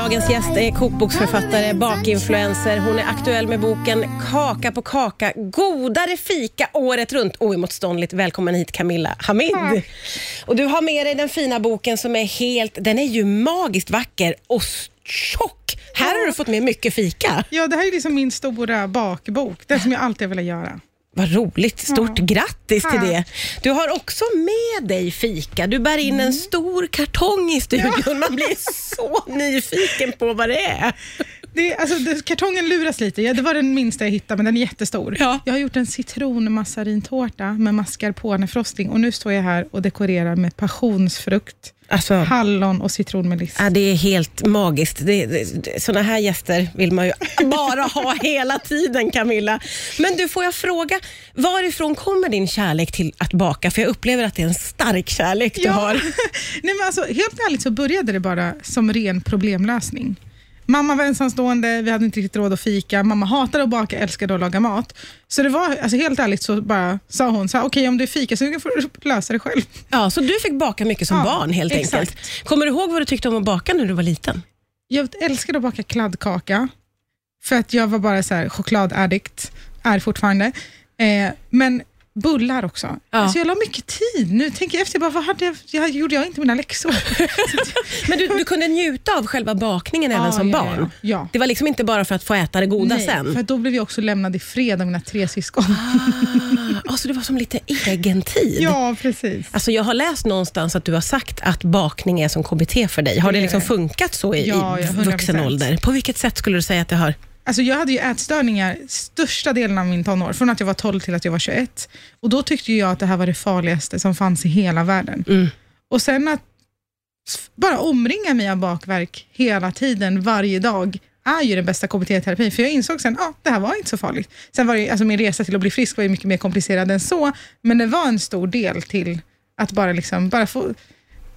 Dagens gäst är kokboksförfattare, bakinfluencer. Hon är aktuell med boken Kaka på kaka, godare fika året runt. Oemotståndligt välkommen hit Camilla Hamid. Tack. Och du har med dig den fina boken som är helt, den är ju magiskt vacker och tjock. Här har du fått med mycket fika. Ja, det här är liksom min stora bakbok, det som jag alltid har velat göra. Vad roligt. Stort Ja. grattis till det. Du har också med dig fika. Du bär in Mm. en stor kartong i studion. Man blir så nyfiken på vad det är. Det, alltså, det, kartongen luras lite. Ja, det var den minsta jag hittade, men den är jättestor. Ja. Jag har gjort en citronmassarintårta med mascarpone-frosting och nu står jag här och dekorerar med passionsfrukt, Alltså, hallon och citronmeliss. Ja, det är helt magiskt. Det, det, såna här gäster vill man ju bara ha hela tiden, Camilla. Men du, får jag fråga, varifrån kommer din kärlek till att baka? För jag upplever att det är en stark kärlek du har. Nej, men alltså, helt ärligt så började det bara som ren problemlösning. Mamma var ensamstående, vi hade inte riktigt råd att fika. Mamma hatade att baka, älskade att laga mat. Så det var, alltså helt ärligt så bara sa hon, okej om du är fikasugen får du lösa det själv. Ja, så du fick baka mycket som Ja, barn helt exakt. enkelt. Kommer du ihåg vad du tyckte om att baka när du var liten? Jag älskade att baka kladdkaka, för att jag var bara så här chokladaddikt, är fortfarande. Eh, men bullar också. Ja. Alltså jag la mycket tid. Nu tänker jag efter, bara, vad hade jag, jag, gjorde jag inte mina läxor? Men du, du kunde njuta av själva bakningen även Ja, som ja, barn? Ja. Det var liksom inte bara för att få äta det goda Nej, sen? för då blev jag också lämnad i fred av mina tre syskon. Ah, alltså det var som lite egen tid? Ja, precis. Alltså jag har läst någonstans att du har sagt att bakning är som KBT för dig. Har det, Det liksom funkat så i, i ja, 100%. vuxen ålder? På vilket sätt skulle du säga att det har? Alltså jag hade ju ätstörningar största delen av min tonår, från att jag var 12 till att jag var 21. Och Då tyckte jag att det här var det farligaste som fanns i hela världen. Mm. Och sen att bara omringa mig av bakverk hela tiden, varje dag, är ju den bästa KBT-terapin. För jag insåg sen, ja, det här var inte så farligt. Sen var det, ju- alltså min resa till att bli frisk var ju mycket mer komplicerad än så, men det var en stor del till att bara, liksom, bara få...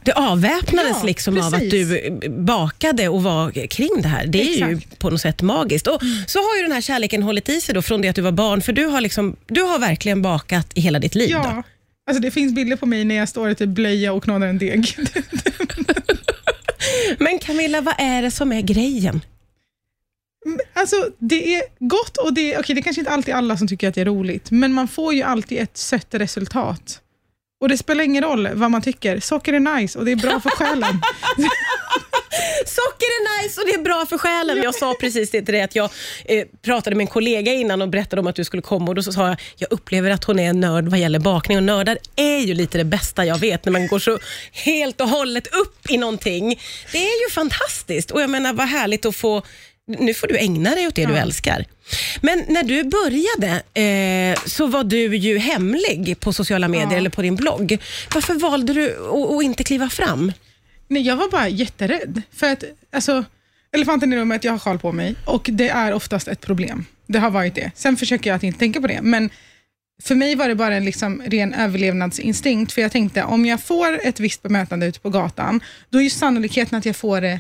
Det avväpnades Ja, liksom av att precis. du bakade och var kring det här. Det är ju Exakt. på något sätt magiskt. Och Så har ju den här kärleken hållit i sig då från det att du var barn, för du har, liksom, du har verkligen bakat i hela ditt liv. Då. Ja, alltså det finns bilder på mig när jag står i typ blöja och knådar en deg. Men Camilla, vad är det som är grejen? Alltså, det är gott och det, okay, det är kanske inte alltid alla som tycker att det är roligt, men man får ju alltid ett sött resultat. Och det spelar ingen roll vad man tycker. Socker är nice och det är bra för själen. Socker är nice och det är bra för själen. Jag sa precis det till dig att jag eh, pratade med en kollega innan och berättade om att du skulle komma och då så sa jag, jag upplever att hon är en nörd vad gäller bakning och nördar är ju lite det bästa jag vet när man går så helt och hållet upp i någonting. Det är ju fantastiskt och jag menar vad härligt att få nu får du ägna dig åt det du Ja. älskar. Men när du började eh, så var du ju hemlig på sociala medier Ja. eller på din blogg. Varför valde du att att inte kliva fram? Nej, jag var bara jätterädd. För att, alltså, elefanten i rummet, jag har sjal på mig och det är oftast ett problem. Det har varit det. Sen försöker jag att inte tänka på det, men för mig var det bara en liksom ren överlevnadsinstinkt, för jag tänkte om jag får ett visst bemötande ute på gatan, då är ju sannolikheten att jag får det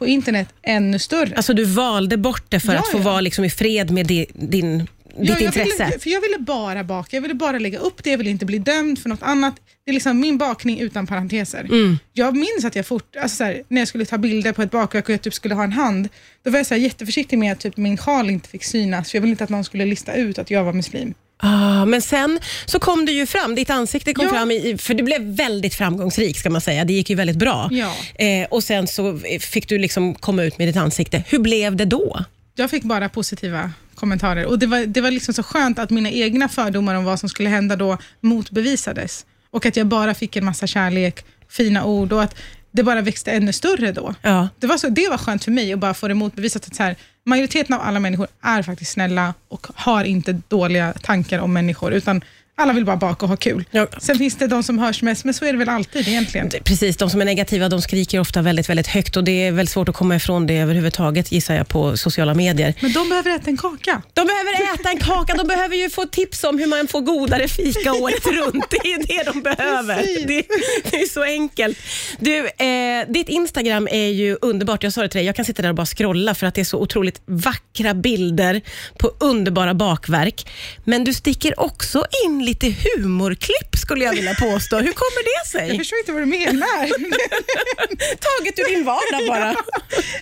på internet ännu större. Alltså du valde bort det för Ja, att få ja. vara liksom i fred med di, din, ditt Ja, jag intresse? Ville, för jag ville bara baka, jag ville bara lägga upp det, jag ville inte bli dömd för något annat. Det är liksom min bakning utan parenteser. Mm. Jag minns att jag fort, alltså så här, när jag skulle ta bilder på ett bakverk och jag typ skulle ha en hand, då var jag så här jätteförsiktig med att typ min sjal inte fick synas, för jag ville inte att någon skulle lista ut att jag var muslim. Ah, men sen så kom du ju fram, ditt ansikte kom Ja. fram, i, för du blev väldigt framgångsrik ska man säga. Det gick ju väldigt bra. Ja. Eh, och sen så fick du liksom komma ut med ditt ansikte. Hur blev det då? Jag fick bara positiva kommentarer och det var, det var liksom så skönt att mina egna fördomar om vad som skulle hända då motbevisades. Och att jag bara fick en massa kärlek, fina ord och att det bara växte ännu större då. Ja. Det var, så, det var skönt för mig att bara få det motbevisat att så här, majoriteten av alla människor är faktiskt snälla och har inte dåliga tankar om människor, utan alla vill bara baka och ha kul. Ja. Sen finns det de som hörs mest, men så är det väl alltid egentligen. Precis, de som är negativa de skriker ofta väldigt, väldigt högt och det är väl svårt att komma ifrån det överhuvudtaget gissar jag på sociala medier. Men de behöver äta en kaka. De behöver äta en kaka, de behöver ju få tips om hur man får godare fika året runt. Det är det de behöver. Det, det är så enkelt. Du, eh, ditt Instagram är ju underbart. Jag sa det till dig, jag kan sitta där och bara scrolla för att det är så otroligt vackra bilder på underbara bakverk. Men du sticker också in lite humorklipp skulle jag vilja påstå. Hur kommer det Jag sig? förstår inte vad du menar. Taget ur din vardag bara.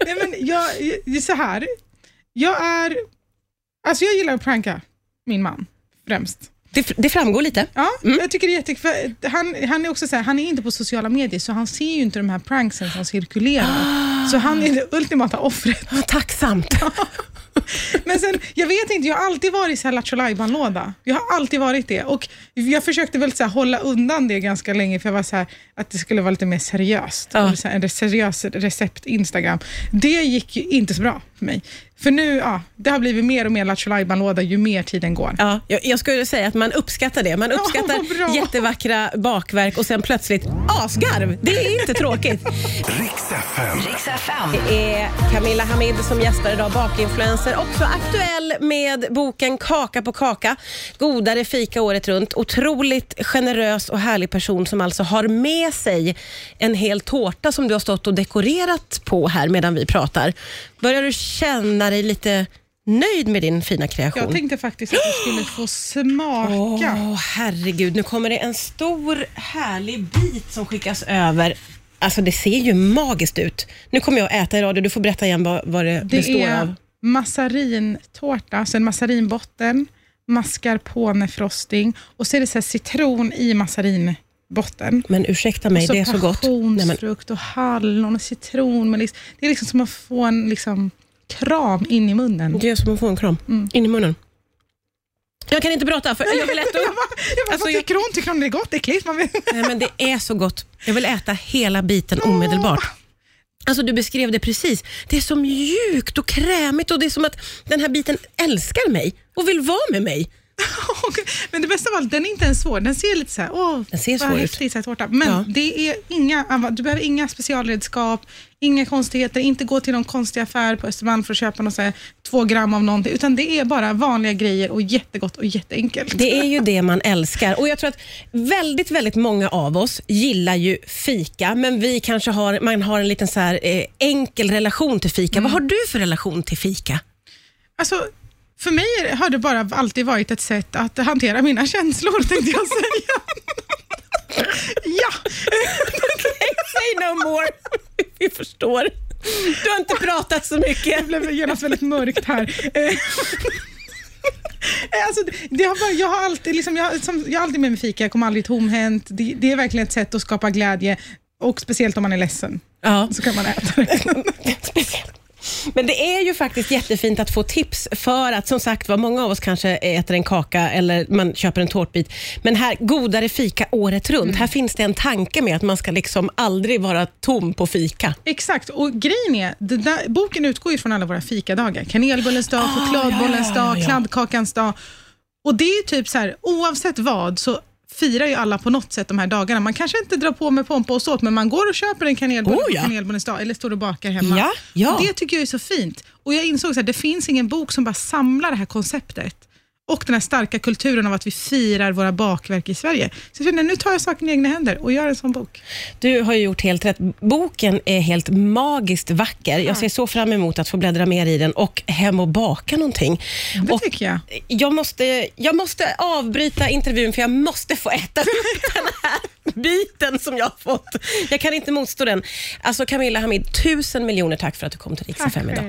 Nej, men jag, jag, så här. Jag är... Alltså jag gillar att pranka min man främst. Det, det framgår lite. Ja, jag tycker det är jättekul. Han, han är också så här, han är inte på sociala medier, så han ser ju inte de här pranksen som cirkulerar. Så han är det ultimata offret. Ah, tacksamt. Men sen, jag vet inte, jag har alltid varit så här Lattjo Jag har alltid varit det. Och jag försökte väl så här, hålla undan det ganska länge, för jag var så här, att det skulle vara lite mer seriöst. Ja. En seriös recept-Instagram. Det gick ju inte så bra för mig. För nu, ja, det har blivit mer och mer Lattjo låda ju mer tiden går. Ja, jag, jag skulle säga att man uppskattar det. Man Ja, uppskattar bra. jättevackra bakverk och sen plötsligt asgarv. Det är inte tråkigt. Riks FM. Riks FM. Det är Camilla Hamid som gästar idag, bakinfluencer. Också aktuell med boken Kaka på kaka. Godare fika året runt. Otroligt generös och härlig person som alltså har med sig en hel tårta som du har stått och dekorerat på här medan vi pratar. Börjar du känna dig lite nöjd med din fina kreation? Jag tänkte faktiskt att du skulle få smaka. Åh, herregud. Nu kommer det en stor härlig bit som skickas över. Alltså det ser ju magiskt ut. Nu kommer jag att äta i radio. Du får berätta igen vad, vad det, Det består är av. massarintårta, alltså en massarinbotten, mascarponefrosting och så är det så citron i massarinbotten. Men ursäkta mig, och det är så gott. Men, passionsfrukt och hallon och citron. Men liksom, det är liksom som att få en liksom, kram in i munnen. det är som att få en kram Mm. in i munnen. Jag kan inte prata för jag vill äta jag upp. bara, jag bara, Alltså, jag- tycker hon? Tycker hon det är gott? Man vill... Nej, men det är så gott. Jag vill äta hela biten omedelbart. Alltså Du beskrev det precis. Det är så mjukt och krämigt och det är som att den här biten älskar mig och vill vara med mig. Men det bästa av allt, den är inte ens svår. Den ser lite så här, åh, Den ser vad här tårta. Men Ja. det är inga, du behöver inga specialredskap, inga konstigheter, inte gå till någon konstig affär på Östermalm för att köpa någon så här, två gram av någonting, utan det är bara vanliga grejer och jättegott och jätteenkelt. Det är ju det man älskar. Och Jag tror att väldigt, väldigt många av oss gillar ju fika, men vi kanske har, man har en liten så här, eh, enkel relation till fika. Vad har du för relation till fika? Alltså, för mig har det bara alltid varit ett sätt att hantera mina känslor, tänkte jag säga. ja, Say no more. Vi förstår. Du har inte pratat så mycket. det blev genast väldigt mörkt här. Eh, Alltså, det- har bara, jag, har alltid, liksom, jag, som, jag har alltid med mig fika, jag kommer aldrig tomhänt. Det, det är verkligen ett sätt att skapa glädje och speciellt om man är ledsen, Ja. så kan man äta det. Speciellt. Men det är ju faktiskt jättefint att få tips för att som sagt var många av oss kanske äter en kaka eller man köper en tårtbit. Men här, godare fika året runt. Här finns det en tanke med att man ska liksom aldrig vara tom på fika. Exakt, och grejen är, där, boken utgår ju från alla våra fikadagar. Kanelbullens dag, chokladbollens ja, ja, ja, dag, kladdkakans dag. Och det är typ så här, oavsett vad så firar ju alla på något sätt de här dagarna. Man kanske inte drar på med pompa och såt, men man går och köper en kanelbulle Oh, ja. kanelbullens dag, eller står och bakar hemma. Ja, ja. Det tycker jag är så fint. Och jag insåg att det finns ingen bok som bara samlar det här konceptet och den här starka kulturen av att vi firar våra bakverk i Sverige. Så jag känner, nu tar jag saken i egna händer och gör en sån bok. Du har gjort helt rätt. Boken är helt magiskt vacker. Jag ser så fram emot att få bläddra mer i den och hem och baka någonting. Det Och tycker jag. jag, måste, jag måste avbryta intervjun för jag måste få äta upp den här biten som jag har fått. Jag kan inte motstå den. Alltså Camilla Hamid, tusen miljoner tack för att du kom till Tack FM idag. själv.